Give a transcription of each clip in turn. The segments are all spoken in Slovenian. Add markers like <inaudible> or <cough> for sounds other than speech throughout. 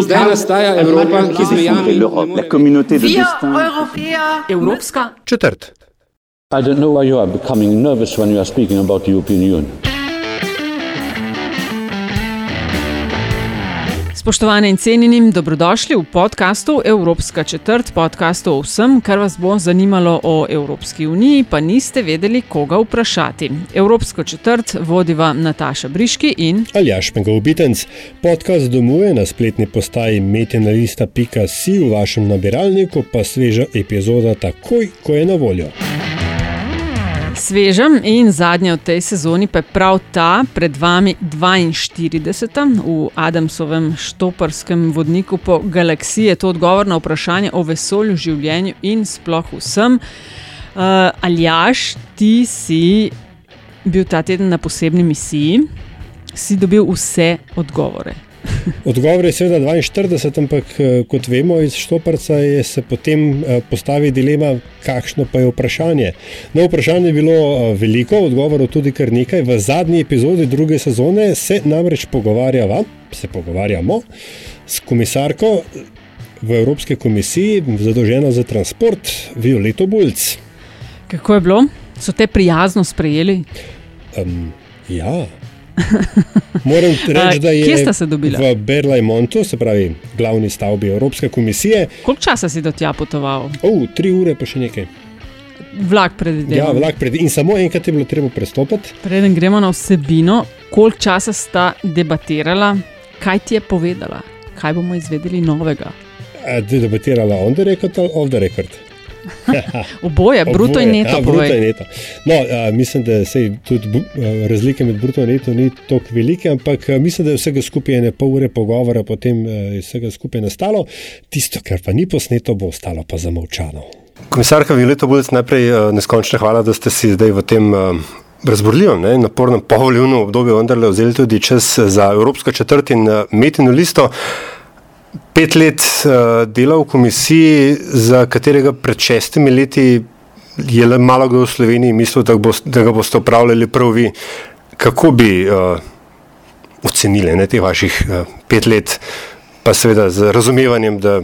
Zdaj nastaja Evropa, ki z mejami la communauté de destin. Evropska četrt. I don't know why you are becoming nervous when you are speaking about the European Union. Spoštovane in cenjeni, dobrodošli v podkastu Evropska četrt, podkastu o vsem, kar vas bo zanimalo o Evropski uniji, pa niste vedeli, koga vprašati. Evropsko četrt vodiva Nataša Briški in Aljaš Pengovitenc. Podcast domuje na spletni postaji metinalista.si v vašem nabiralniku, pa sveža epizoda takoj, ko je na voljo. Svežem in zadnja v tej sezoni pa je prav ta, pred vami 42. v Adamsovem štoparskem vodniku po galaksiji. Je to odgovor na vprašanje o vesolju, življenju in sploh vsem. Uh, Aljaš, ti si bil ta teden na posebni misiji, si dobil vse odgovore. Odgovor je seveda 42, ampak eh, kot vemo iz Štoparca, je se potem eh, postavi dilema, kakšno pa je vprašanje. No, vprašanje je bilo eh, veliko, odgovorov tudi kar nekaj. V zadnji epizodi druge sezone se namreč pogovarjava, se pogovarjamo s komisarko v Evropski komisiji, zadolženo za transport, Violeto Bulc. Kako je bilo? So te prijazno sprejeli? Um, ja. Moram reči, da je Kje sta se dobila? v Berlajmontu, se pravi glavni stavbi Evropske komisije, Koliko časa si do tja potoval? oh, tri ure pa še nekaj. Vlak predvidevam. Ja, vlak pred, in samo enkrat je bilo treba prestopiti. Preden gremo na vsebino, koliko časa sta debatirala, kaj ti je povedala, kaj bomo izvedeli novega. A, debatirala on the record ali off the record. <laughs> Oboje, bruto in Oboje. neto. A, bruto povej. in neto. No, a, mislim, da sej tudi bu- a, razlike med bruto in neto ni tako velike, ampak a, mislim, da je vsega skupaj ene pol ure pogovora, potem a, je vsega skupaj nastalo. Tisto, kar pa ni posneto, bo ostalo pa zamolčano. Komisarka Violeta Bulc, najprej neskončna hvala, da ste si zdaj v tem uh, razborljivem in napornem povoljivnem obdobju vendarle vzeli tudi čas za Evropsko četrt in metino listo. Pet let uh, dela v komisiji, za katerega pred šestimi leti je le malo kdo v Sloveniji mislil, da, bo, da ga boste upravljali prav vi. Kako bi uh, ocenili ne, teh vaših uh, pet let, pa seveda z razumevanjem, da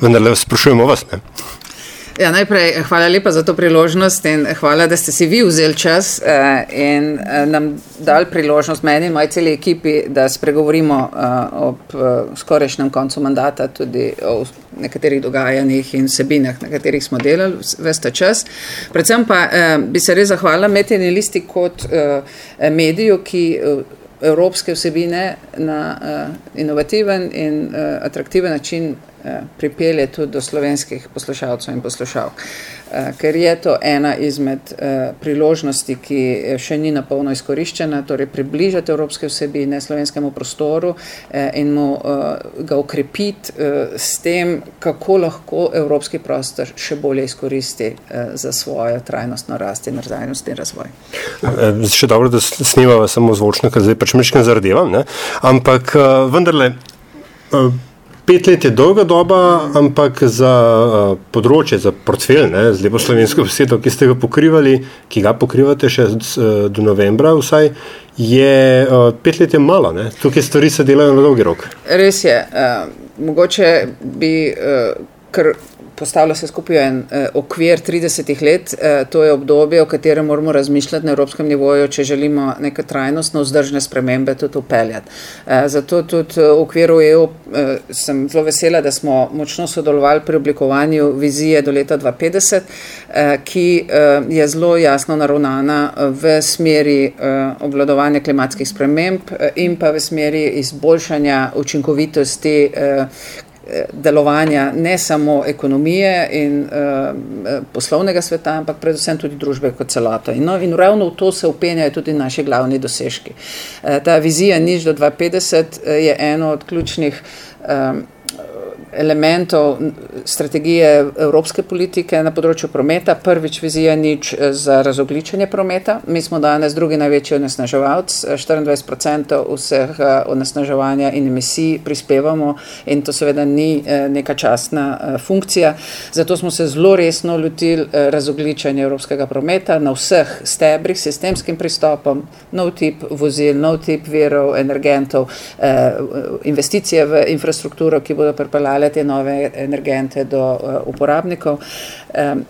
vendarle sprašujemo vas? Ne? Ja, najprej hvala lepa za to priložnost in hvala, da ste si vi vzeli čas eh, in eh, nam dali priložnost, meni in moji celi ekipi, da spregovorimo eh, ob eh, skorajšnjem koncu mandata tudi o nekaterih dogajanjih in vsebinah, na katerih smo delali veste čas. Predvsem pa eh, bi se res zahvalila Metjeni listi kot eh, mediju, ki eh, evropske vsebine na uh, inovativen in uh, atraktiven način pripelje tudi do slovenskih poslušalcev in poslušalk. Uh, ker je to ena izmed uh, priložnosti, ki še ni na polno izkoriščena, torej približati evropske vsebine slovenskemu prostoru in mu ga ukrepiti s tem, kako lahko evropski prostor še bolje izkoristi za svojo trajnostno rast in trajnostni razvoj. Eh, Še dobro, da s- snimava samo zvočno, ker zdaj pač mečkam zardevam, ne? ampak vendarle. Pet let je dolga doba, ampak za uh, področje, za portfelj, z lepo slovensko besedo, ki ste ga pokrivali, ki ga pokrivate še uh, do novembra, vsaj, je uh, pet let je malo. Ne. Tukaj stvari se delajo na dolgi rok. Res je, uh, mogoče bi uh, kar postavila se skupaj en uh, okvir 30 let, uh, to je obdobje, o katerem moramo razmišljati na evropskem nivoju, če želimo neke trajnostno vzdržne spremembe tudi upeljati. Uh, zato tudi v okviru EU uh, sem zelo vesela, da smo močno sodelovali pri oblikovanju vizije do leta 2050, uh, ki uh, je zelo jasno naravnana v smeri uh, obvladovanja klimatskih sprememb uh, in pa v smeri izboljšanja učinkovitosti uh, delovanja ne samo ekonomije in uh, poslovnega sveta, ampak predvsem tudi družbe kot celoto. In, no, in ravno v to se upenjajo tudi naši glavni dosežki. Uh, ta vizija nič do 2050 je eno od ključnih um, elementov strategije evropske politike na področju prometa. Prvič vizija nič za razogličenje prometa. Mi smo danes drugi največji onesnaževalc, 24% vseh onesnaževanja in emisij prispevamo in to seveda ni neka častna funkcija. Zato smo se zelo resno lotili razogličenja evropskega prometa na vseh stebrih, sistemskim pristopom, nov tip vozil, nov tip verov, energentov, investicije v infrastrukturo, ki bodo pripeljale te nove energente do uh, uporabnikov,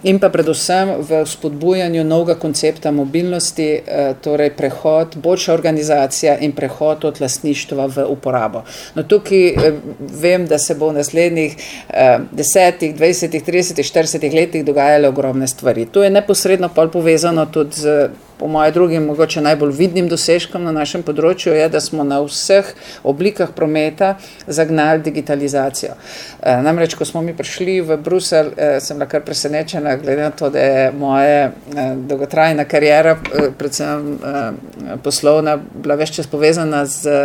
in pa predvsem v spodbujanju novega koncepta mobilnosti, uh, torej prehod, boljša organizacija in prehod od lastništva v uporabo. No, tukaj uh, vem, da se bo v naslednjih desetih, dvajsetih, tridesetih, štiridesetih letih dogajale ogromne stvari. To je neposredno pol povezano tudi z po mojem drugim, mogoče najbolj vidnim dosežkom na našem področju, je, da smo na vseh oblikah prometa zagnali digitalizacijo. E, namreč, ko smo mi prišli v Bruselj, e, sem bila kar presenečena, glede na to, da je moja e, dolgotrajna karijera, e, predvsem e, poslovna, bila več čas povezana z e,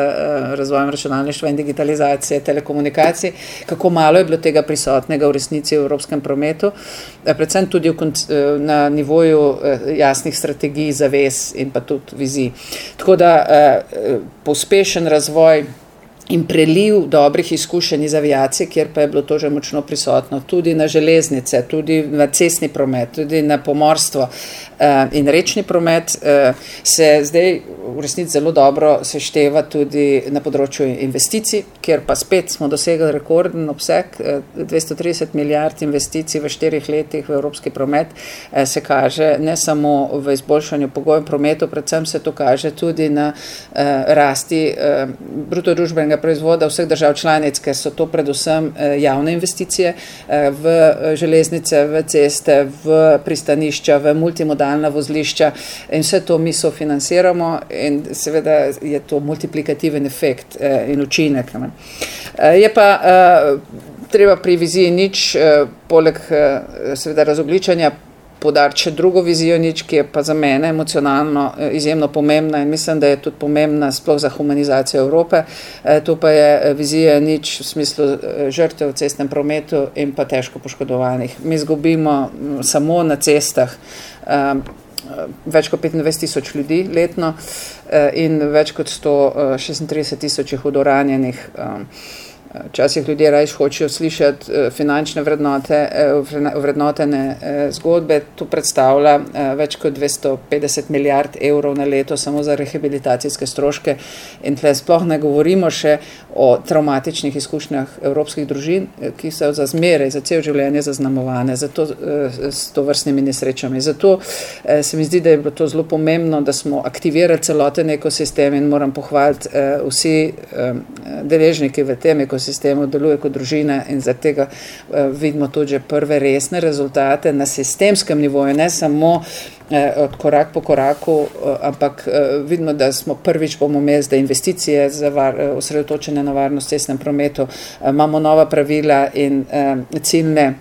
razvojem računalništva in digitalizacije telekomunikacij, kako malo je bilo tega prisotnega v resnici v evropskem prometu, e, predvsem tudi v, na nivoju e, jasnih strategij zavez in pa tudi vizij. Tako da eh, pospešen razvoj in preliv dobrih izkušenj iz aviacije, kjer pa je bilo to že močno prisotno, tudi na železnice, tudi na cestni promet, tudi na pomorstvo uh, in rečni promet, uh, se zdaj v resnici zelo dobro sešteva tudi na področju investicij, kjer pa spet smo dosegli rekorden obseg, uh, 230 milijard investicij v štirih letih v evropski promet, uh, se kaže ne samo v izboljšanju pogojev prometu, predvsem se to kaže tudi na uh, rasti uh, bruto družbenega nacionalnega proizvoda vseh držav članic, ker so to predvsem eh, javne investicije eh, v eh, železnice, v ceste, v pristanišča, v multimodalna vozlišča in vse to mi sofinanciramo in seveda je to multiplikativen efekt in učinek. Je pa treba pri viziji nič, poleg seveda razogličanja, podariti še drugo vizijo, nič, ki je pa za mene emocionalno eh, izjemno pomembna in mislim, da je tudi pomembna sploh za humanizacijo Evrope. Eh, to pa je eh, vizija nič v smislu žrtev v cestnem prometu in pa težko poškodovanih. Mi zgubimo mm, samo na cestah več kot 25 tisoč ljudi letno in več kot 136 tisoč je hudoranjenih. Včasih ljudje raje hočejo slišati eh, finančne vrednote, eh, vrednotene eh, zgodbe. To predstavlja več kot 250 milijard evrov na leto samo za rehabilitacijske stroške. In tle sploh ne govorimo še o traumatičnih izkušnjah evropskih družin, ki so za zmeraj, za cel življenje zaznamovane za to, s to vrstnimi nesrečami. Zato se mi zdi, da je bilo to zelo pomembno, da smo aktivirali celoten ekosistem in moram pohvaliti vsi deležniki v tem ekosistemu, sistemu deluje kot družina in zaradi tega uh, vidimo tudi prve resne rezultate na sistemskem nivoju, ne samo uh, od korak po koraku, uh, ampak uh, vidimo, da smo prvič bomo imeli zdaj investicije var, uh, osredotočene na varnost cestnem prometu, uh, imamo nova pravila in uh, ciljne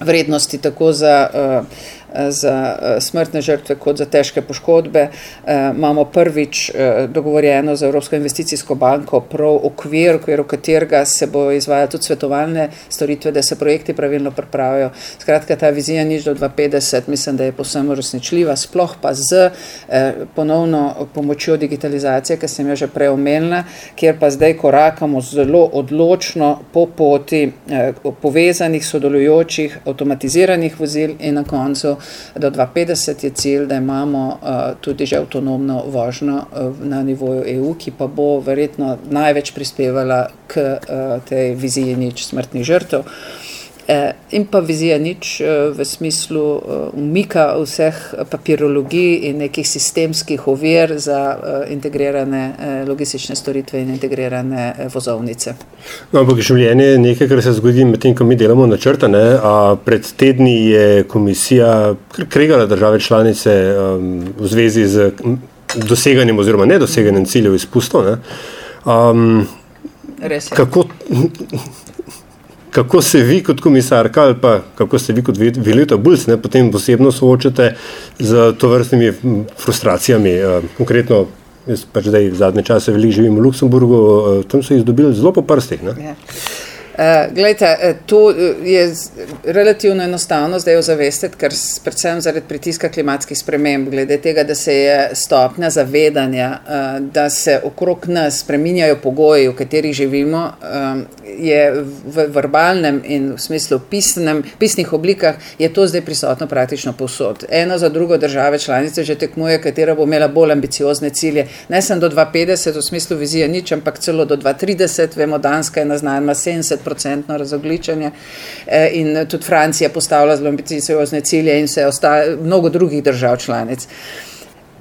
vrednosti tako za uh, za eh, smrtne žrtve kot za težke poškodbe. Eh, imamo prvič eh, dogovorjeno z Evropsko investicijsko banko prav okvir, v okviru katerega se bo izvajalo tudi svetovalne storitve, da se projekti pravilno pripravijo. Skratka, ta vizija nič do 2050 mislim, da je posebno resničljiva, sploh pa z ponovno pomočjo digitalizacije, ki sem jo že prej omenila, kjer pa zdaj korakamo zelo odločno po poti povezanih, sodelujočih, avtomatiziranih vozil in na koncu do 2050 je cilj, da imamo uh, tudi že avtonomno vožnjo uh, na nivoju EU, ki pa bo verjetno največ prispevala k uh, tej viziji nič smrtnih žrtev. Eh, in pa vizija nič eh, v smislu eh, umika vseh papirologij in nekih sistemskih ovir za integrirane logistične storitve in integrirane vozovnice. No, ampak življenje je nekaj, kar se zgodi medtem, ko mi delamo na črta. Pred tedni je komisija kregala države članice um, v zvezi z doseganjem oziroma nedoseganjem ciljev izpustov. Um, kako, kako se vi kot komisarka ali pa kako se vi kot Violeta Bulc ne, potem posebno soočate z to vrstnimi frustracijami. Uh, konkretno, jaz pač zdaj zadnje čase veliko živim v Luksemburgu, uh, tam so jih dobili zelo po prstih. Ne? Ja. Uh, glejte, to je relativno enostavno zdaj ozavestiti, ker predvsem zaradi pritiska klimatskih sprememb, glede tega, da se je stopnja zavedanja, uh, da se okrog nas spreminjajo pogoji, v katerih živimo, um, je v verbalnem in v smislu pisnem, pisnih oblikah, je to zdaj prisotno praktično povsod. Eno za drugo države članice že tekmuje, katera bo imela bolj ambiciozne cilje. Ne sem do 2050 v smislu vizije nič, ampak celo do 2030, vemo, Danska je naznanila 70 procentno razogličenje eh, in tudi Francija postavlja zelo ambiciozne cilje in se ostaja mnogo drugih držav članic.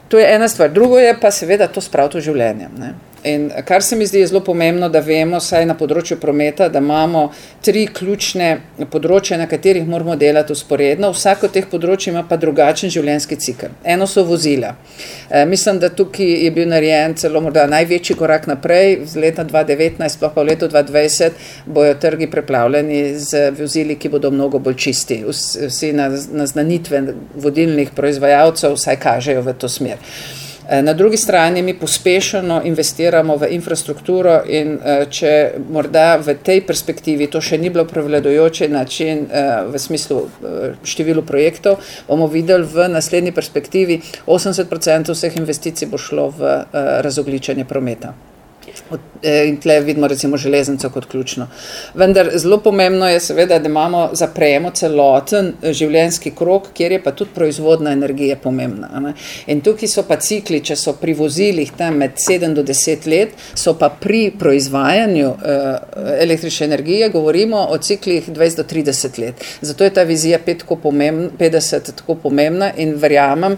To je ena stvar. Drugo je pa seveda to spraviti v življenje. Ne? In kar se mi zdi zelo pomembno, da vemo, saj na področju prometa, da imamo tri ključne področje, na katerih moramo delati usporedno. Vsako od teh področji ima pa drugačen življenjski cikl. Eno so vozila. E, mislim, da tukaj je bil narejen celo morda največji korak naprej. Z leta 2019, sploh pa v letu 2020, bojo trgi preplavljeni z vozili, ki bodo mnogo bolj čisti. Vsi naznanitve vodilnih proizvajalcev vsaj kažejo v to smer. Eh, na drugi strani mi pospešeno investiramo v infrastrukturo in eh, če morda v tej perspektivi to še ni bilo prevladojoče način eh, v smislu številu projektov, bomo videli v naslednji perspektivi 80% vseh investicij bo šlo v razogličenje prometa. Eh, in tle vidimo recimo železnico kot ključno. Vendar zelo pomembno je seveda, da imamo zaprejemo celoten eh, življenjski krok, kjer je pa tudi proizvodna energija pomembna. Ne? In tukaj so pa cikli, če so pri vozilih tam med 7 do 10 let, so pa pri proizvajanju uh, električne energije, govorimo o ciklih 20 do 30 let. Zato je ta vizija 5 tako pomembna, 50 tako pomembna in verjamem,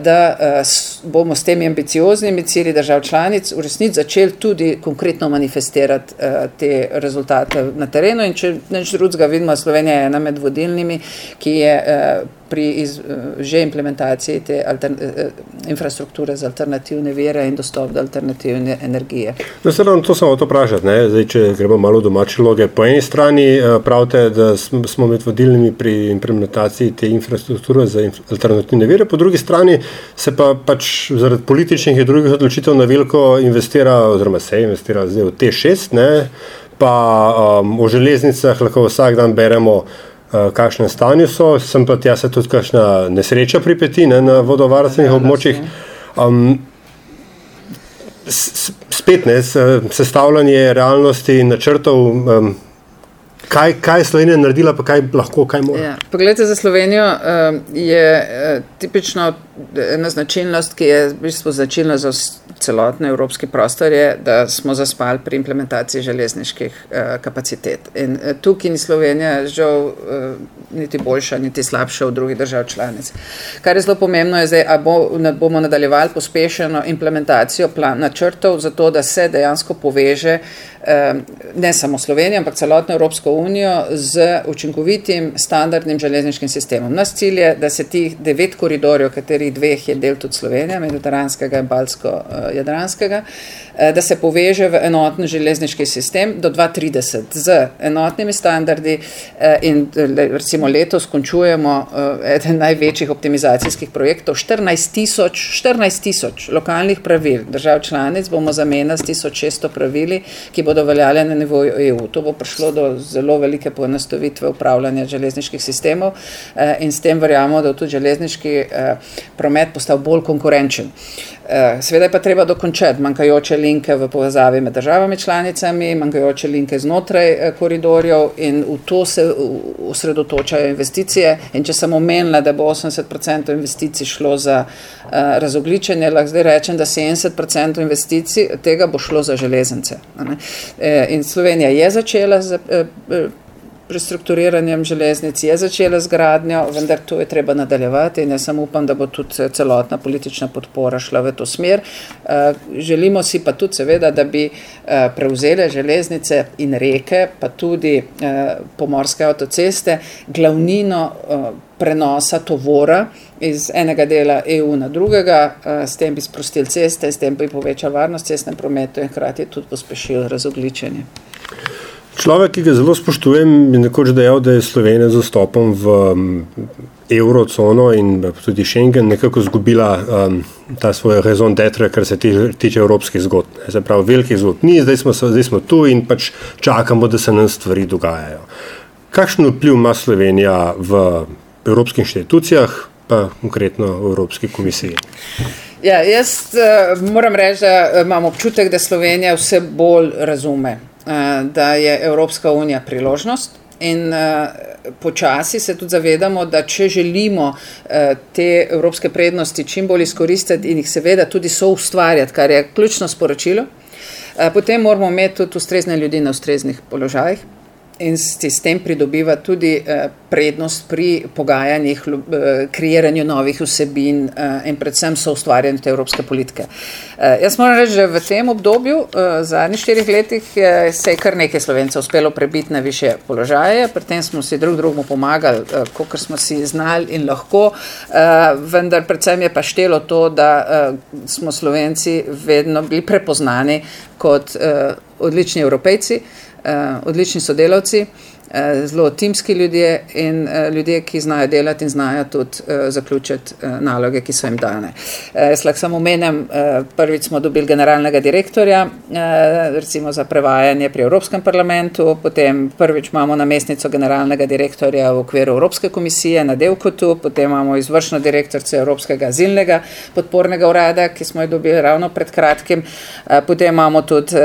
da uh, bomo s temi ambicioznimi cilji držav članic v resnici začeli tudi konkretno manifestirati uh, te rezultate na terenu. In če neč drugega vidimo, Slovenija je ena med vodilnimi, ki je uh, pri iz, uh, že implementaciji te altern, uh, infrastrukture za alternativne vire in dostop do alternativne energije. No, seveda, to samo to vprašati. Zdaj, če gremo malo domače loge. Po eni strani pravite, da smo med vodilnimi pri implementaciji te infrastrukture za inf alternativne vire, po drugi strani se pa pač zaradi političnih in drugih odločitev na veliko investira, oziroma se investira zdaj v T6, ne? pa um, v železnicah lahko vsak dan beremo, uh, kakšne stanje so, sem pa tja se tudi kakšna nesreča pripeti ne, na vodovarstvenih ja, območjih. Um, spet ne, sestavljanje realnosti in načrtov. Um, Kaj, kaj je Slovenija naredila, pa kaj lahko, kaj mora? Ja. Poglejte, za Slovenijo uh, je uh, tipično ena značilnost, ki je v bistvu značilna za celotni evropski prostor, je, da smo zaspali pri implementaciji železniških uh, kapacitet. In uh, tukaj ni Slovenija žal uh, niti boljša, niti slabša od drugih držav članic. Kar je zelo pomembno, je zdaj, ali bo, bomo nadaljevali pospešeno implementacijo plan, načrtov, zato da se dejansko poveže uh, ne samo Slovenija, ampak celotno Evropsko unijo z učinkovitim standardnim železniškim sistemom. Nas cilj je, da se tih devet koridorjev, katerih dveh je del tudi Slovenija, mediteranskega in balsko-jadranskega, eh, da se poveže v enoten železniški sistem do 2030 z enotnimi standardi eh, in recimo letos končujemo eh, eden največjih optimizacijskih projektov, 14 tisoč, 14 tisoč lokalnih pravil držav članic bomo zamenjali s 1600 pravili, ki bodo veljale na nivoju EU. To bo prišlo do zelo velike poenostavitve upravljanja železniških sistemov in s tem verjamemo, da bo tudi železniški promet postal bolj konkurenčen. Eh, seveda je pa treba dokončati manjkajoče linke v povezavi med državami članicami, manjkajoče linke znotraj eh, koridorjev in v to se usredotočajo investicije. In če sem omenila, da bo 80% investicij šlo za uh, razogličenje, lahko zdaj rečem, da 70% investicij tega bo šlo za železnice. In Slovenija je začela z. Prestrukturiranjem železnic je začela z gradnjo, vendar to je treba nadaljevati in jaz samo upam, da bo tudi celotna politična podpora šla v to smer. Eh, želimo si pa tudi seveda, da bi eh, prevzele železnice in reke, pa tudi eh, pomorske avtoceste, glavnino prenosa tovora iz enega dela EU na drugega, s tem bi sprostili ceste, s tem bi povečali varnost cestnem prometu in hkrati tudi pospešili razogličenje. Človek, ki ga zelo spoštujem, je nekoč dejal, da je Slovenija z vstopom v evrocono in tudi Schengen nekako izgubila um, ta svoj rezon detre, kar se tiče evropskih zgodb. Se pravi, velikih zgodb ni, zdaj smo, zdaj smo tu in pač čakamo, da se nam stvari dogajajo. Kakšen vpliv ima Slovenija v evropskih inštitucijah, pa konkretno v Evropski komisiji? Ja, jaz uh, moram reči, da imam občutek, da Slovenija vse bolj razume, da je Evropska unija priložnost In uh, počasi se tudi zavedamo, da če želimo uh, te evropske prednosti čim bolj izkoristiti in jih seveda tudi so ustvarjati, kar je ključno sporočilo, uh, potem moramo imeti tudi ustrezne ljudi na ustreznih položajih in s tem pridobiva tudi uh, prednost pri pogajanjih, uh, kreiranju novih vsebin uh, in predvsem so ustvarjanje te evropske politike. Jaz moram reči, da v tem obdobju, uh, zadnjih štirih letih, se je kar nekaj slovencev uspelo prebiti na više položaje, pri tem smo si drug drugemu pomagali, kot smo si znali in lahko, vendar predvsem je pa štelo to, da smo slovenci vedno bili prepoznani kot odlični evropejci. Eh, odlični sodelavci, eh, zelo timski ljudje in eh, ljudje, ki znajo delati in znajo tudi zaključiti naloge, ki so jim dane. Jaz lahko samo omenem, prvič smo dobili generalnega direktorja, recimo za prevajanje pri Evropskem parlamentu, potem prvič imamo namestnico generalnega direktorja v okviru Evropske komisije na Delkotu, potem imamo izvršno direktorce Evropskega azilnega podpornega urada, ki smo jo dobili ravno pred kratkim, potem imamo tudi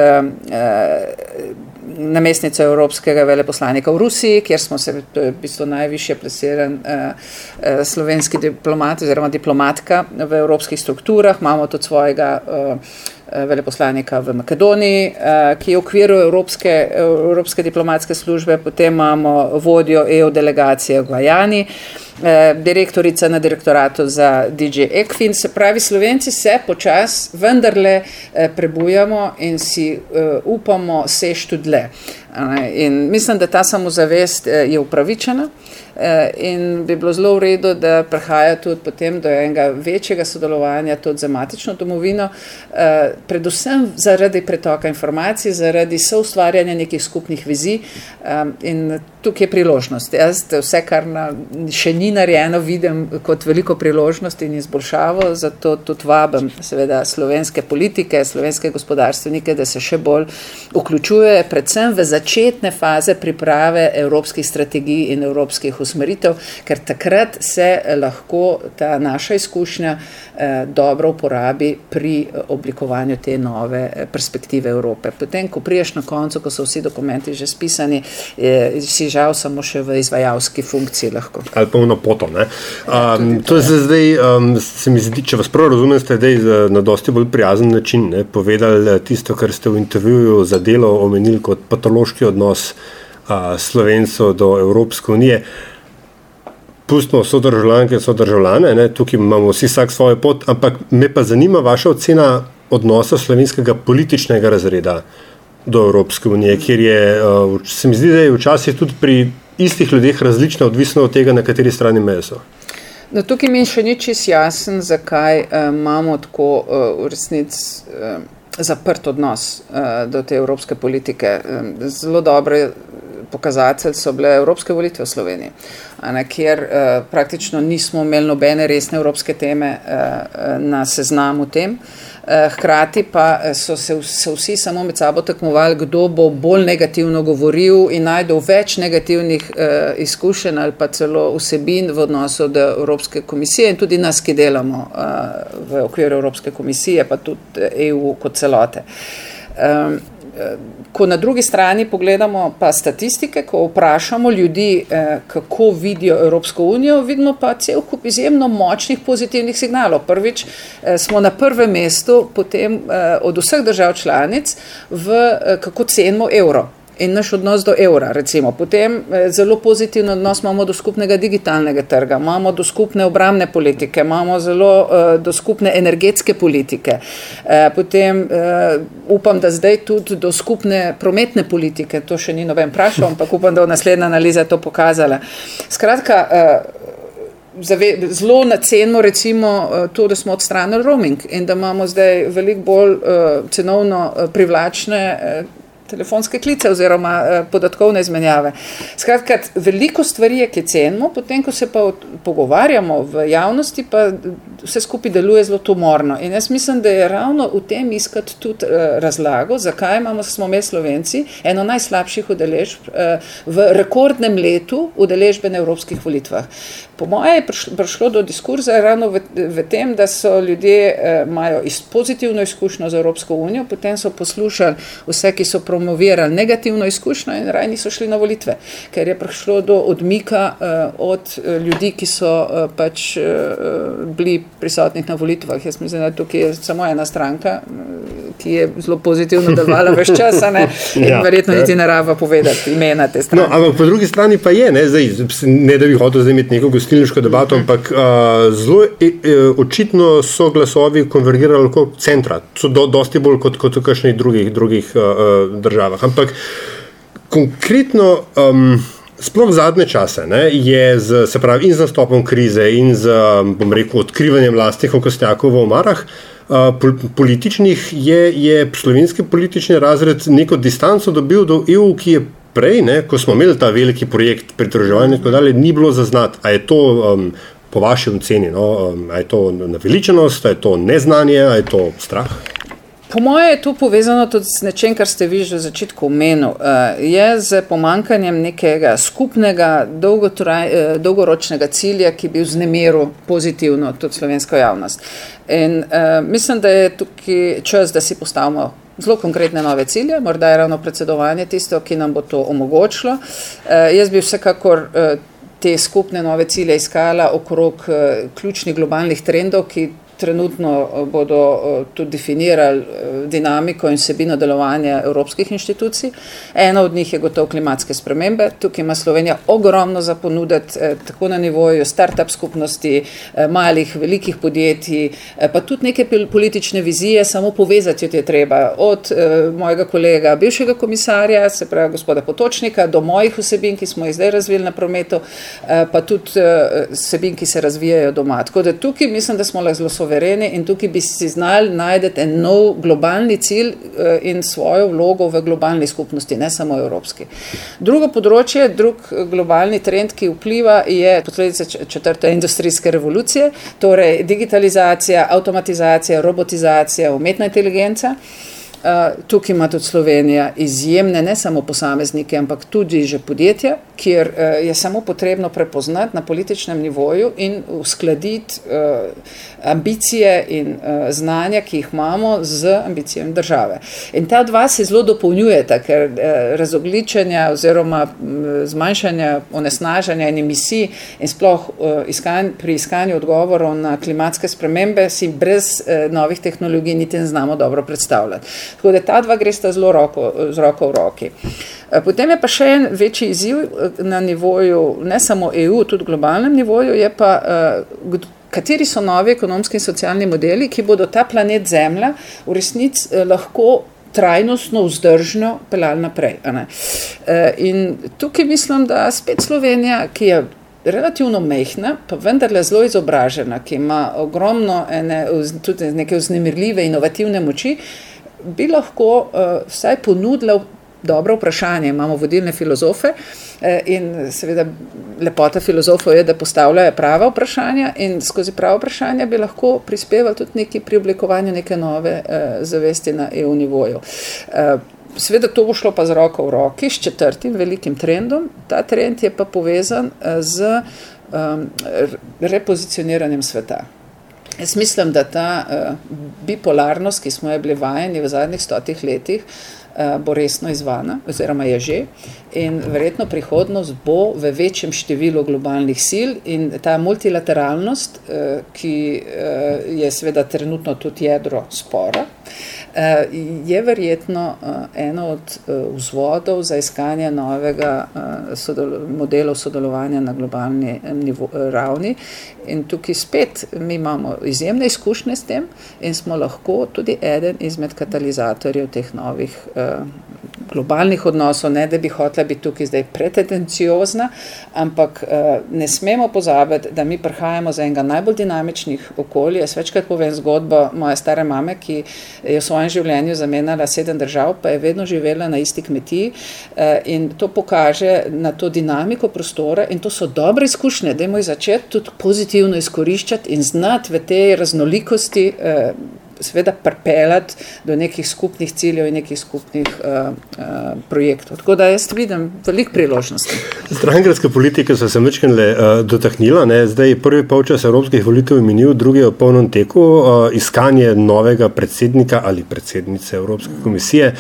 namestnico evropskega veleposlanika v Rusiji, kjer smo se, to je v bistvu najviše plesiran uh, uh, slovenski diplomat oziroma diplomatka v evropskih strukturah, imamo tudi svojega uh, veleposlanika v Makedoniji, uh, ki je v okviru evropske, evropske diplomatske službe, potem imamo vodjo EU delegacije v Gvajani. Eh, direktorica na direktoratu za DJ Ekfin. Se pravi, Slovenci se počasi vendarle eh, prebujamo in si eh, upamo sež tudi le. In mislim, da ta samozavest je upravičena. Eh, in bi bilo zelo v redu, da prihaja tudi potem do enega večjega sodelovanja tudi za matično domovino, eh, predvsem zaradi pretoka informacij, zaradi soustvarjanja nekih skupnih vizij eh, in tukaj je priložnost. Jaz vse, kar na, še ni narejeno, vidim kot veliko priložnost in izboljšavo, zato tudi vabim seveda slovenske politike, slovenske gospodarstvenike, da se še bolj vključuje predvsem v začetne faze priprave evropskih strategij in evropskih usmeritev usmeritev, ker takrat se lahko ta naša izkušnja eh, dobro uporabi pri eh, oblikovanju te nove eh, perspektive Evrope. Potem, ko priješ na koncu, ko so vsi dokumenti že spisani, eh, si žal samo še v izvajalski funkciji lahko. Ali pa vno poto. Um, to je zdaj, um, se mi zdi, če vas prav razumem, ste zdaj na dosti bolj prijazen način ne, povedali tisto, kar ste v intervjuju za delo omenili kot patološki odnos uh, Slovencev do Evropske unije pustimo sodržavljanke in sodržavljane, ne, tukaj imamo vsi vsak svojo pot, ampak me pa zanima vaša ocena odnosa slovenskega političnega razreda do Evropske unije, kjer je, uh, se mi zdi, da je včasih tudi pri istih ljudeh različno, odvisno od tega, na kateri strani meje so. No, tukaj mi še ni čisto jasen, zakaj uh, imamo tako uh, v resnici uh, zaprt odnos uh, do te evropske politike. Um, zelo dobro pokazatelj so bile evropske volitve v Sloveniji, ne, kjer uh, praktično nismo imeli nobene resne evropske teme uh, na seznamu tem. Hkrati pa so se, se vsi samo med sabo tekmovali, kdo bo bolj negativno govoril in najdel več negativnih eh, izkušenj ali pa celo vsebin v odnosu do Evropske komisije in tudi nas, ki delamo eh, v okviru Evropske komisije, pa tudi EU kot celote. Eh, ko na drugi strani pogledamo pa statistike, ko vprašamo ljudi, eh, kako vidijo Evropsko unijo, vidimo pa cel kup izjemno močnih pozitivnih signalov. Prvič eh, smo na prvem mestu potem eh, od vseh držav članic v kako cenimo evro in naš odnos do evra. Recimo. Potem eh, zelo pozitiven odnos imamo do skupnega digitalnega trga, imamo do skupne obramne politike, imamo zelo uh, do skupne energetske politike. Uh, potem upam, da zdaj tudi do skupne prometne politike, to še ni noben vprašal, ampak upam, da bo naslednja analiza to pokazala. Skratka, Zelo nacenimo recimo to, da smo odstranili roaming in da imamo zdaj veliko bolj cenovno privlačne telefonske klice oziroma uh, podatkovne izmenjave. Skratka, veliko stvari je, ki cenimo, potem, ko se pa pogovarjamo v javnosti, pa vse skupaj deluje zelo tumorno. In jaz mislim, da je ravno v tem iskati tudi uh, razlago, zakaj imamo, smo mi Slovenci, eno najslabših udeležb v rekordnem letu udeležbe na evropskih volitvah. Po mojem je prišlo do diskurza ravno v, v tem, da so ljudje eh, imajo pozitivno izkušnjo z Evropsko unijo, potem so poslušali vse, ki so promovirali negativno izkušnjo in raj niso šli na volitve, ker je prišlo do odmika eh, od eh, ljudi, ki so eh, pač eh, bili prisotni na volitvah. Jaz mislim, da tukaj je samo ena stranka, eh, ki je zelo pozitivno delovala več časa ne? <laughs> in ja, verjetno niti ne rava povedati imena te strani. No, ampak po drugi strani pa je, ne, zdaj, ne da bi hotel zdaj imeti neko gostilniško debato, mhm. ampak uh, zelo e, e, očitno so glasovi konvergirali kot centra, so do, dosti bolj kot, kot v kakšnih drugih, drugih uh, državah. Ampak konkretno. Um, Sploh zadnje čase ne, je z, se pravi, in z nastopom krize, in z rekel, odkrivanjem lastnih okostjakov v omarah, uh, političnih, je, je slovenski politični razred neko distanco dobil do EU, ki je prej, ne, ko smo imeli ta veliki projekt pridruževanja, tako dalje, ni bilo zaznati, ali je to um, po vaši oceni, no, um, ali je to naveličenost, ali je to neznanje, ali je to strah. Po mojem je to povezano tudi z nečem, kar ste vi že v začetku omenili. Uh, je z pomankanjem nekega skupnega dolgotraj, uh, dolgoročnega cilja, ki bi vznemiril pozitivno tudi slovensko javnost. In uh, mislim, da je tukaj čas, da si postavimo zelo konkretne nove cilje, morda je ravno predsedovanje tisto, ki nam bo to omogočilo. Eh, jaz bi vsekakor eh, te skupne nove cilje iskala okrog eh, ključnih globalnih trendov, ki trenutno eh, bodo eh, tudi definirali eh, dinamiko in sebino delovanja evropskih inštitucij. Ena od njih je gotovo klimatske spremembe. Tukaj ima Slovenija ogromno za ponuditi, tako na nivoju start-up skupnosti, malih, velikih podjetij, pa tudi neke politične vizije, samo povezati jo je treba. Od mojega kolega, bivšega komisarja, se pravi gospoda Potočnika, do mojih vsebin, ki smo jih zdaj razvili na prometu, pa tudi vsebin, ki se razvijajo doma. Tako da tukaj mislim, da smo le zelo sovereni suvereni in tukaj bi si znali najti en nov globalni cilj eh, in svojo vlogo v globalni skupnosti, ne samo evropski. Drugo področje, drug globalni trend, ki vpliva, je posledica četrte industrijske revolucije, torej digitalizacija, avtomatizacija, robotizacija, umetna inteligenca. Uh, tukaj ima tudi Slovenija izjemne, ne samo posameznike, ampak tudi že podjetja, kjer uh, je samo potrebno prepoznati na političnem nivoju in uskladiti uh, ambicije in znanja, ki jih imamo, z ambicijami države. In ta dva se zelo dopolnjujeta, ker razogličenja oziroma um, zmanjšanja onesnažanja in emisij in sploh iskan, pri iskanju odgovorov na klimatske spremembe si brez novih tehnologij niti ne znamo dobro predstavljati. Tako da ta dva gresta zelo roko, z roko v roki. Potem je pa še en večji izziv na nivoju ne samo EU, tudi globalnem nivoju, je pa kateri so novi ekonomski in socialni modeli, ki bodo ta planet Zemlja v resnici eh, lahko trajnostno, vzdržno peljali naprej. Eh, in tukaj mislim, da spet Slovenija, ki je relativno mehna, pa vendarle zelo izobražena, ki ima ogromno ene, tudi neke vznemirljive, inovativne moči, bi lahko uh, vsaj ponudila dobro vprašanje. Imamo vodilne filozofe eh, in seveda lepota filozofov je, da postavljajo prava vprašanja in skozi prava vprašanja bi lahko prispevali tudi neki pri oblikovanju neke nove eh, zavesti na EU nivoju. Eh, seveda to bo šlo pa z roko v roki, s četrtim velikim trendom. Ta trend je pa povezan z um, repozicioniranjem sveta. Jaz mislim, da ta uh, bipolarnost, ki smo jo bili vajeni v zadnjih stotih letih, uh, bo resno izvana, oziroma je že. In verjetno prihodnost bo v večjem številu globalnih sil in ta multilateralnost, eh, ki eh, je seveda trenutno tudi jedro spora, je verjetno eno od vzvodov za iskanje novega modelov sodelovanja na globalni ravni. In tukaj spet mi imamo izjemne izkušnje s tem in smo lahko tudi eden izmed katalizatorjev teh novih globalnih odnosov, ne da bi hotela biti tukaj zdaj pretendenciozna, ampak ne smemo pozabiti, da mi prihajamo za enega najbolj dinamičnih okolij. Jaz večkrat povem zgodbo moje stare mame, ki je v svojem življenju zamenjala sedem držav, pa je vedno živela na isti kmetiji in to pokaže na to dinamiko prostora in to so dobre izkušnje, da jim začeti tudi pozitivno izkoriščati in znati v tej raznolikosti eh, seveda pripeljati do nekih skupnih ciljev in nekih skupnih uh, uh, projektov. Tako da jaz vidim veliko priložnosti. Strankarska politika so se večkrat uh, dotaknila, ne? zdaj prvi polčas evropskih volitev je minil, drugi je v polnem teku, uh, iskanje novega predsednika ali predsednice Evropske komisije.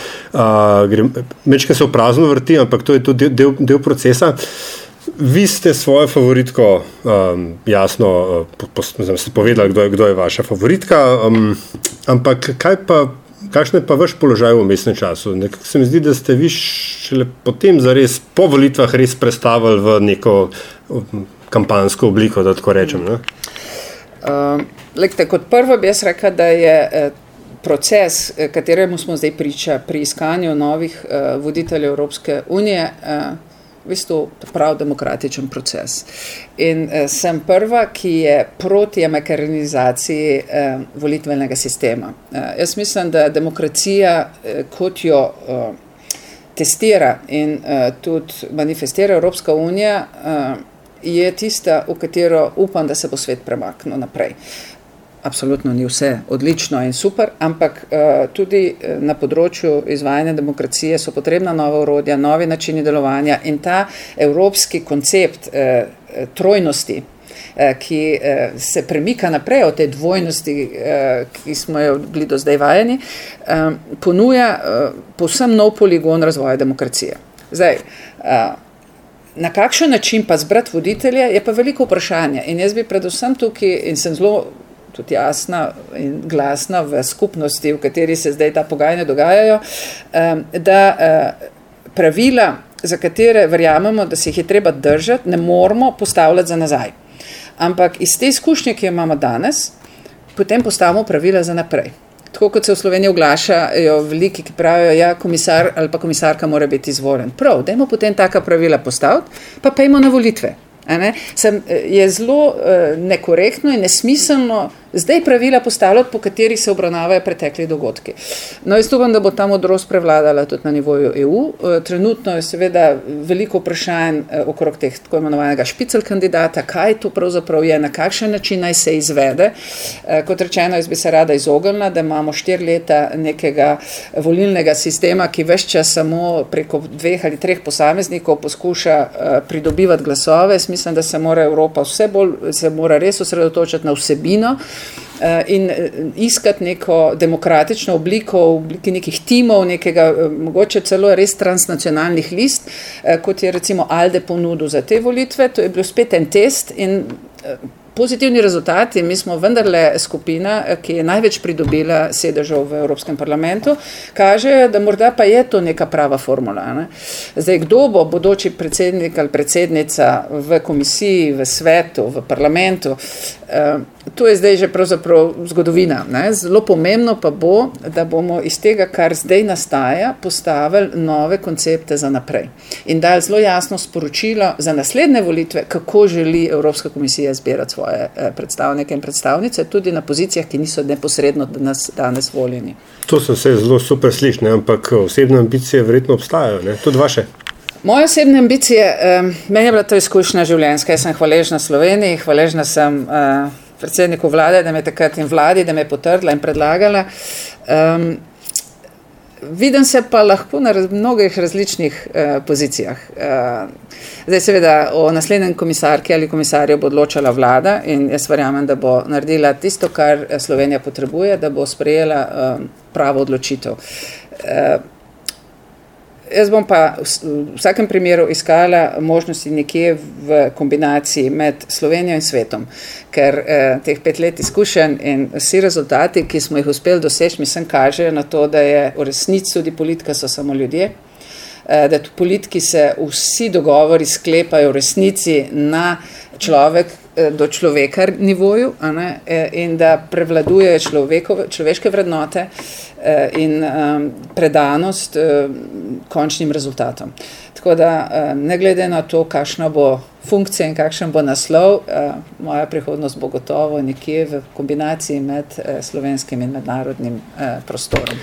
Mečka uh, se v prazno vrti, ampak to je tudi del, del, procesa. Vi ste svojo favoritko um, jasno uh, povedali, kdo je, kdo je vaša favoritka, um, ampak kaj pa, kakšen je pa vaš položaj v mestnem času? Nekako se mi zdi, da ste vi šele potem, zares, po volitvah, res predstavili v neko um, kampansko obliko, da tako rečem. Um, lekte, kot prvo bi jaz rekel, da je. Eh, proces, eh, kateremu smo zdaj priča pri iskanju novih uh, voditeljev Evropske unije, uh, v bistvu prav demokratičen proces. In uh, sem prva, ki je proti amerikanizaciji uh, volitvenega sistema. Uh, jaz mislim, da demokracija, uh, kot jo uh, testira in uh, tudi manifestira Evropska unija, uh, je tista, v katero upam, da se bo svet premaknil naprej. Uh, Absolutno ni vse odlično in super, ampak uh, tudi eh, na področju izvajanja demokracije so potrebna nova urodja, novi načini delovanja in ta evropski koncept uh, trojnosti, uh, ki uh, se premika naprej od te dvojnosti, uh, ki smo jo bili do zdaj vajeni, uh, ponuja uh, povsem nov poligon razvoja demokracije. Zdaj, uh, Na kakšen način pa zbrati voditelje, je pa veliko vprašanje. In jaz bi predvsem tukaj, in sem zelo tudi jasna in glasna v skupnosti, v kateri se zdaj ta pogajanja dogajajo, da eh, pravila, za katere verjamemo, da se jih je treba držati, ne moramo postavljati za nazaj. Ampak iz te izkušnje, ki jo imamo danes, potem postavimo pravila za naprej. Tako kot se v Sloveniji oglašajo veliki, ki pravijo, da ja, komisar ali pa komisarka mora biti izvoljen. Prav, dajmo potem taka pravila postaviti, pa pejmo na volitve. Sem, eh, je zelo uh, nekorektno in nesmiselno zdaj pravila postavljati, po katerih se obravnavajo pretekli dogodki. No, jaz upam, da bo ta modrost prevladala tudi na nivoju EU. Eh, trenutno je seveda veliko vprašanj eh, okrog teh tako imenovanega špicel kandidata, kaj to pravzaprav je, na kakšen način naj se izvede. Eh, kot rečeno, jaz bi se rada izognila, da imamo štiri leta nekega volilnega sistema, ki več čas samo preko dveh ali treh posameznikov poskuša pridobivati glasove. Jaz mislim, da se mora Evropa vse bolj, se mora res osredotočiti na vsebino. Eh, in eh, iskati neko demokratično obliko, v obliki nekih timov, nekega eh, mogoče celo res transnacionalnih list, kot je recimo Alde ponudil za te volitve. To je bil spet en test in pozitivni rezultati. Mi smo vendarle skupina, ki je največ pridobila sedežev v Evropskem parlamentu, kažejo, da morda pa je to neka prava formula. Ne? Zdaj, kdo bo bodoči predsednik ali predsednica v komisiji, v svetu, v parlamentu, eh, to je zdaj že pravzaprav zgodovina. Ne? Zelo pomembno pa bo, da bomo iz tega, kar zdaj nastaja, postavili nove koncepte za naprej in dali zelo jasno sporočilo za naslednje volitve, kako želi Evropska komisija zbirati svoje eh, predstavnike in predstavnice, tudi na pozicijah, ki niso neposredno danes, danes voljeni. To so vse zelo super slišne, ampak osebne ambicije verjetno obstajajo, ne? tudi vaše. Moje osebne ambicije, eh, meni je bila to izkušnja življenjska. Jaz sem hvaležna Sloveniji, hvaležna sem eh, predsedniku vlade, da me je takrat in vladi, da me je potrdila in predlagala. Um, Vidim se pa lahko na raz, mnogih različnih eh, pozicijah. Eh, zdaj, seveda, o naslednjem komisarki ali komisarju bo odločala vlada in jaz verjamem, da bo naredila tisto, kar Slovenija potrebuje, da bo sprejela eh, pravo odločitev. Eh, Jaz bom pa v vsakem primeru iskala možnosti nekje v kombinaciji med Slovenijo in svetom, ker eh, teh pet let izkušenj in vsi rezultati, ki smo jih uspeli doseči, mislim, kažejo na to, da je v resnici tudi politika so samo ljudje, eh, da v politiki se vsi dogovori sklepajo v resnici na človek, do človeka nivoju ne, in da prevladujejo človeške vrednote in predanost končnim rezultatom. Tako da, eh, ne glede na to, kakšna bo funkcija in kakšen bo naslov, eh, moja prihodnost bo gotovo nekje v kombinaciji med eh, slovenskim in mednarodnim prostorom.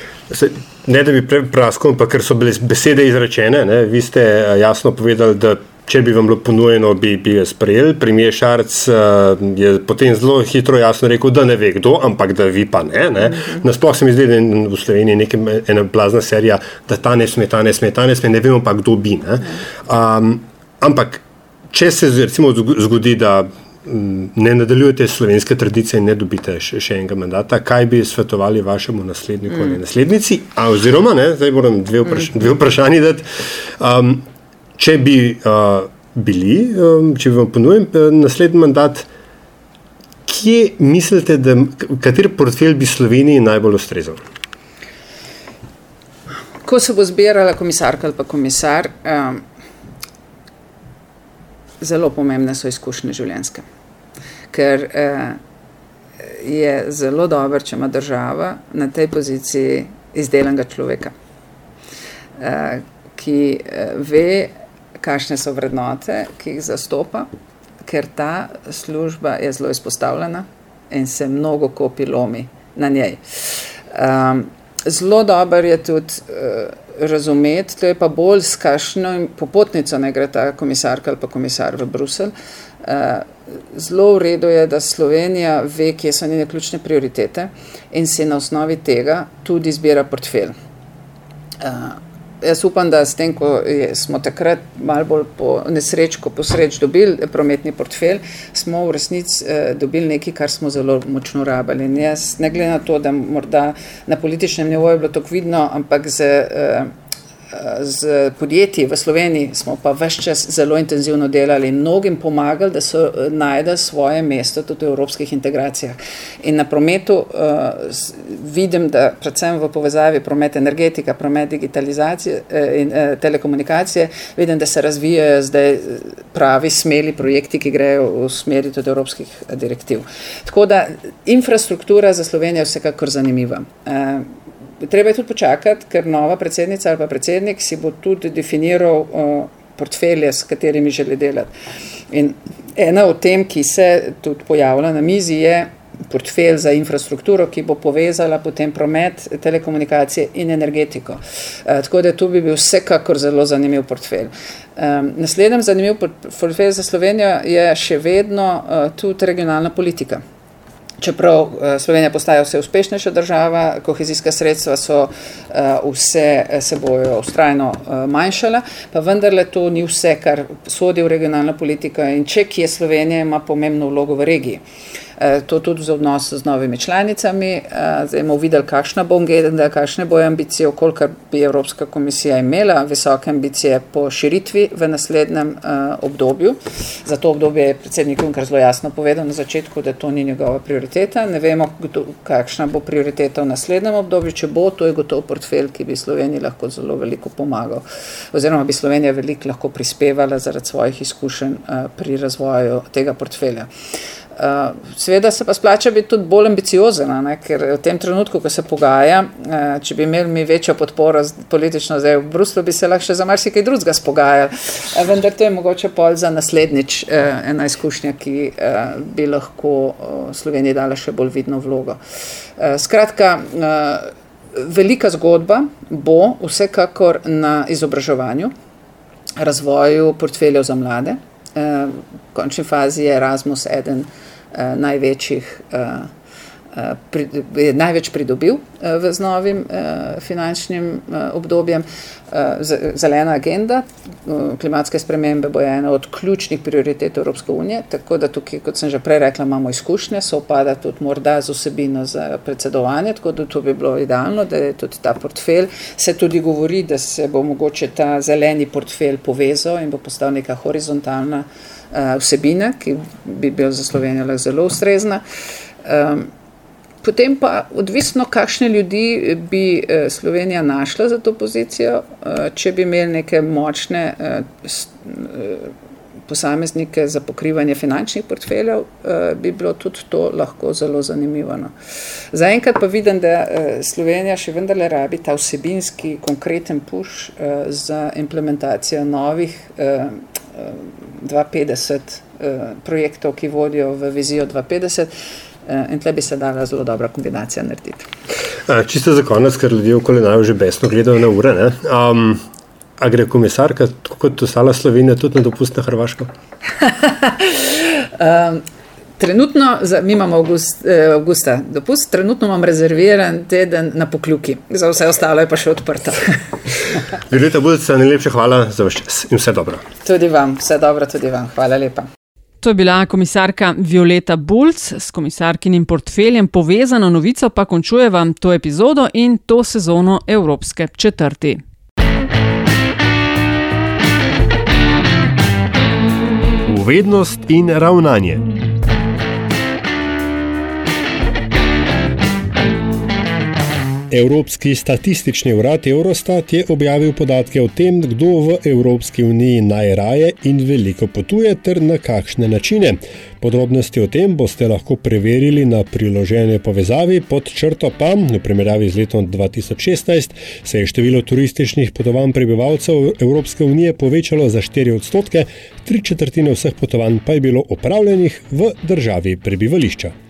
Ne, da bi praskal, ampak ker so bile besede izrečene, ne, vi ste jasno povedali, da če bi vam bilo ponujeno, bi, bi jo sprejeli. Premijer Šarc uh, je potem zelo hitro jasno rekel, da ne ve kdo, ampak da vi pa ne. ne. Nasploh se mi zdi, da je v Sloveniji neka ena blazna serija, da ta ne sme, ta ne sme, ta ne sme, ne vemo pa kdo bi. Ne. Um, ampak, če se recimo zgodi, da mm, ne nadaljujete slovenske tradicije in ne dobite še, še enega mandata, kaj bi svetovali vašemu nasledniku ali mm. naslednici? A, oziroma, ne, zdaj moram dve, vpraš dve vprašanji dati. Um, če bi uh, bili, um, če bi vam ponudili uh, naslednji mandat, kje mislite, da kateri portfelj bi Sloveniji najbolj ustrezal? Ko se bo zbirala komisarka ali pa komisar, um, zelo pomembne so izkušnje življenjske. Ker uh, je zelo dobro, če ima država na tej poziciji izdelanega človeka, uh, ki uh, ve, kakšne so vrednote, ki jih zastopa, ker ta služba je zelo izpostavljena in se mnogo kopi lomi na njej. Um, zelo dober je tudi uh, razumeti, to je pa bolj s kakšno popotnico ne gre ta komisarka ali pa komisar v Bruselj. Uh, zelo v redu je, da Slovenija ve, kje so njene ključne prioritete in se na osnovi tega tudi izbira portfelj. Uh, Jaz upam, da s tem, ko je, smo takrat malo bolj po nesrečku, po sreč dobili prometni portfelj, smo v resnici eh, dobili nekaj, kar smo zelo močno rabili. In jaz, ne glede na to, da morda na političnem nivoju je bilo to vidno, ampak z. Eh, z podjetji v Sloveniji smo pa vse čas zelo intenzivno delali in mnogim pomagali, da so eh, najdeli svoje mesto tudi v evropskih integracijah. In na prometu uh, vidim, da predvsem v povezavi promet energetika, promet digitalizacije uh, in uh, telekomunikacije, vidim, da se razvijajo zdaj pravi smeli projekti, ki grejo v smeri tudi evropskih direktiv. Tako da infrastruktura za Slovenijo je vsekakor zanimiva. Uh, treba je tudi počakati, ker nova predsednica ali pa predsednik si bo tudi definiral uh, portfelje, s katerimi želi delati. In ena od tem, ki se tudi pojavlja na mizi, je portfelj za infrastrukturo, ki bo povezala potem promet, telekomunikacije in energetiko. Uh, tako da tu bi bil vsekakor zelo zanimiv portfelj. Um, naslednji zanimiv portfelj za Slovenijo je še vedno uh, tudi regionalna politika. Čeprav eh, Slovenija postaja vse uspešnejša država, kohezijska sredstva so eh, vse eh, se bojo ustrajno manjšala, pa vendarle to ni vse, kar sodi v regionalno politiko in če kje Slovenija ima pomembno vlogo v regiji. Eh, to tudi za odnos z novimi članicami. Eh, zdaj bomo videli, kakšna bo agenda, kakšne bojo ambicije, koliko bi Evropska komisija imela visoke ambicije po širitvi v naslednjem eh, obdobju. Za to obdobje je predsednik Juncker zelo jasno povedal na začetku, da to ni njegova prioriteta. Ne vemo, kdo, kakšna bo prioriteta v naslednjem obdobju. Če bo, to je gotov portfelj, ki bi Sloveniji lahko zelo veliko pomagal. Oziroma bi Slovenija veliko lahko prispevala zaradi svojih izkušenj pri razvoju tega portfelja. Uh, Sveda se pa splača biti tudi bolj ambiciozen, ne? ker v tem trenutku, ko se pogaja, uh, če bi imeli mi večjo podporo politično zdaj v Bruslu, bi se lahko še za marsikaj drugega spogajali. Uh, vendar to je mogoče pol za naslednjič uh, ena izkušnja, ki uh, bi lahko uh, Sloveniji dala še bolj vidno vlogo. Uh, skratka, uh, velika zgodba bo vsekakor na izobraževanju, razvoju portfeljev za mlade. Uh, v končni fazi je Erasmus eden največjih, uh, uh, pri, je največ pridobil uh, z novim uh, finančnim obdobjem. Zelena agenda, klimatske spremembe bo ena od ključnih prioritet Evropske unije, tako da tukaj, kot sem že prej rekla, imamo izkušnje, se opada tudi morda z osebino za predsedovanje, tako da to bi bilo idealno, da je tudi ta portfelj. Se tudi govori, da se bo mogoče ta zeleni portfelj povezal in bo postal neka horizontalna Eh, vsebine, ki bi bila za Slovenijo zelo ustrezna. Potem pa odvisno, kakšne ljudi bi eh, Slovenija našla za to pozicijo, eh, če bi imeli neke močne posameznike za pokrivanje finančnih portfeljev, eh, bi bilo tudi to lahko zelo zanimivo. No. Zaenkrat pa vidim, da eh, Slovenija še vendarle rabi ta vsebinski, konkreten push za implementacijo novih 250 projektov, ki vodijo v vizijo 250. In tle bi se dala zelo dobra kombinacija narediti. Čisto za konec, ker ljudje okoli naj že besno gledajo na ure. Um, A gre komisarka, kot ostala Slovenija, tudi na dopust na Hrvaško? <laughs> um, trenutno, mi imamo avgust, eh, avgusta dopust, trenutno imam rezerviran teden na pokljuki, za vse ostalo je pa še odprto. <laughs> Violeta Budica, najlepša hvala za vaš čas in vse dobro. Tudi vam, vse dobro, tudi vam. Hvala lepa. To je bila komisarka Violeta Bulc s komisarkinim portfeljem. Povezano novico pa končujeva to epizodo in to sezono Evropske četrti. Povednost in ravnanje. Evropski statistični urad Eurostat je objavil podatke o tem, kdo v Evropski uniji najraje in veliko potuje ter na kakšne načine. Podrobnosti o tem boste lahko preverili na priložene povezavi pod črto pa, v primerjavi z letom 2016, se je število turističnih potovanj prebivalcev Evropske unije povečalo za 4 odstotke, tri četrtine vseh potovanj pa je bilo opravljenih v državi prebivališča.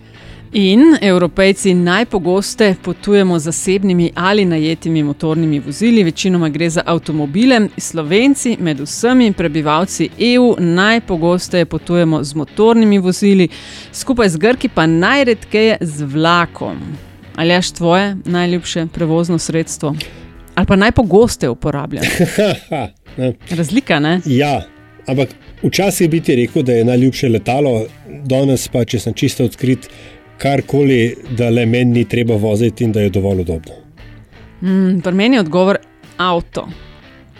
In evropejci najpogosteje potujemo z zasebnimi ali najetimi motornimi vozili, večinoma gre za avtomobile. Slovenci, med vsemi prebivalci EU, najpogosteje potujemo z motornimi vozili, skupaj z Grki pa najredkeje z vlakom. Ali je tvoje najljubše prevozno sredstvo? Ali pa najpogosteje uporabljaš? <laughs> Razlika, ne? Ja. Ampak včasih bi ti rekel, da je najljubše letalo, danes pa, če sem čisto odkrit, karkoli, da le meni ni treba voziti in da je dovolj udobno. Mm, Pri meni je odgovor avto.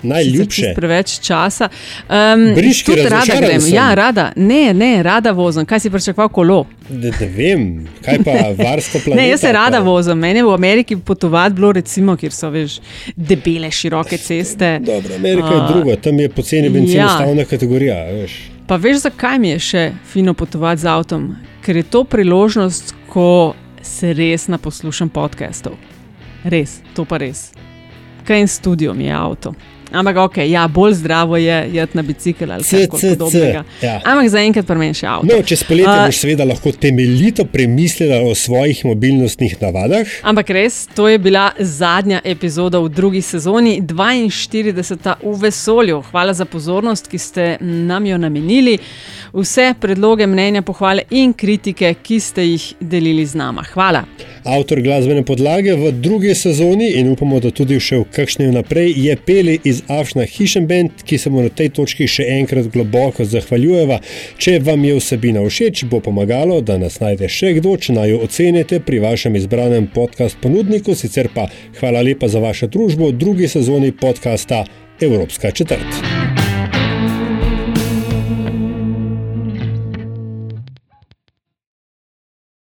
Najljubše. Preveč časa. Um, Briški rada grem. sem. Ja, rada. Ne, ne, rada vozim. Kaj si pričakoval, kolo? Ne, ne vem, kaj pa <laughs> varstvo planeta. Ne, jaz se rada pa- vozim. Meni je v Ameriki potovati bilo, recimo, kjer so veš, debele, široke ceste. Dobro, Amerika je A, druga, tam je poceni benzin ja. ustavna kategorija. Veš. Pa veš, zakaj mi je še fino potovati z avtom? Ker je to priložnost, ko se res naposlušam podcastov. Res, to pa res. Kaj in studio mi je avto. Ampak, ok, ja, bolj zdravo je jeti na bicikl ali kaj podobnega. ja. Ampak zaenkrat še avto. No, čez poletje A- boš seveda lahko temeljito premislila o svojih mobilnostnih navadah. Ampak res, to je bila zadnja epizoda v drugi sezoni, 42. v vesolju. Hvala za pozornost, ki ste nam jo namenili. Vse predloge, mnenja, pohvale in kritike, ki ste jih delili z nama. Hvala. Avtor glasbene podlage v drugi sezoni in upamo, da tudi še v kakšni naprej je Peli iz Afšna Hišenbend, ki se mu na tej točki še enkrat globoko zahvaljujeva. Če vam je vsebina všeč, bo pomagalo, da nas najde še kdo, če naj jo ocenite pri vašem izbranem podcast ponudniku. Sicer pa hvala lepa za vašo družbo v drugi sezoni podcasta Evropska četrt.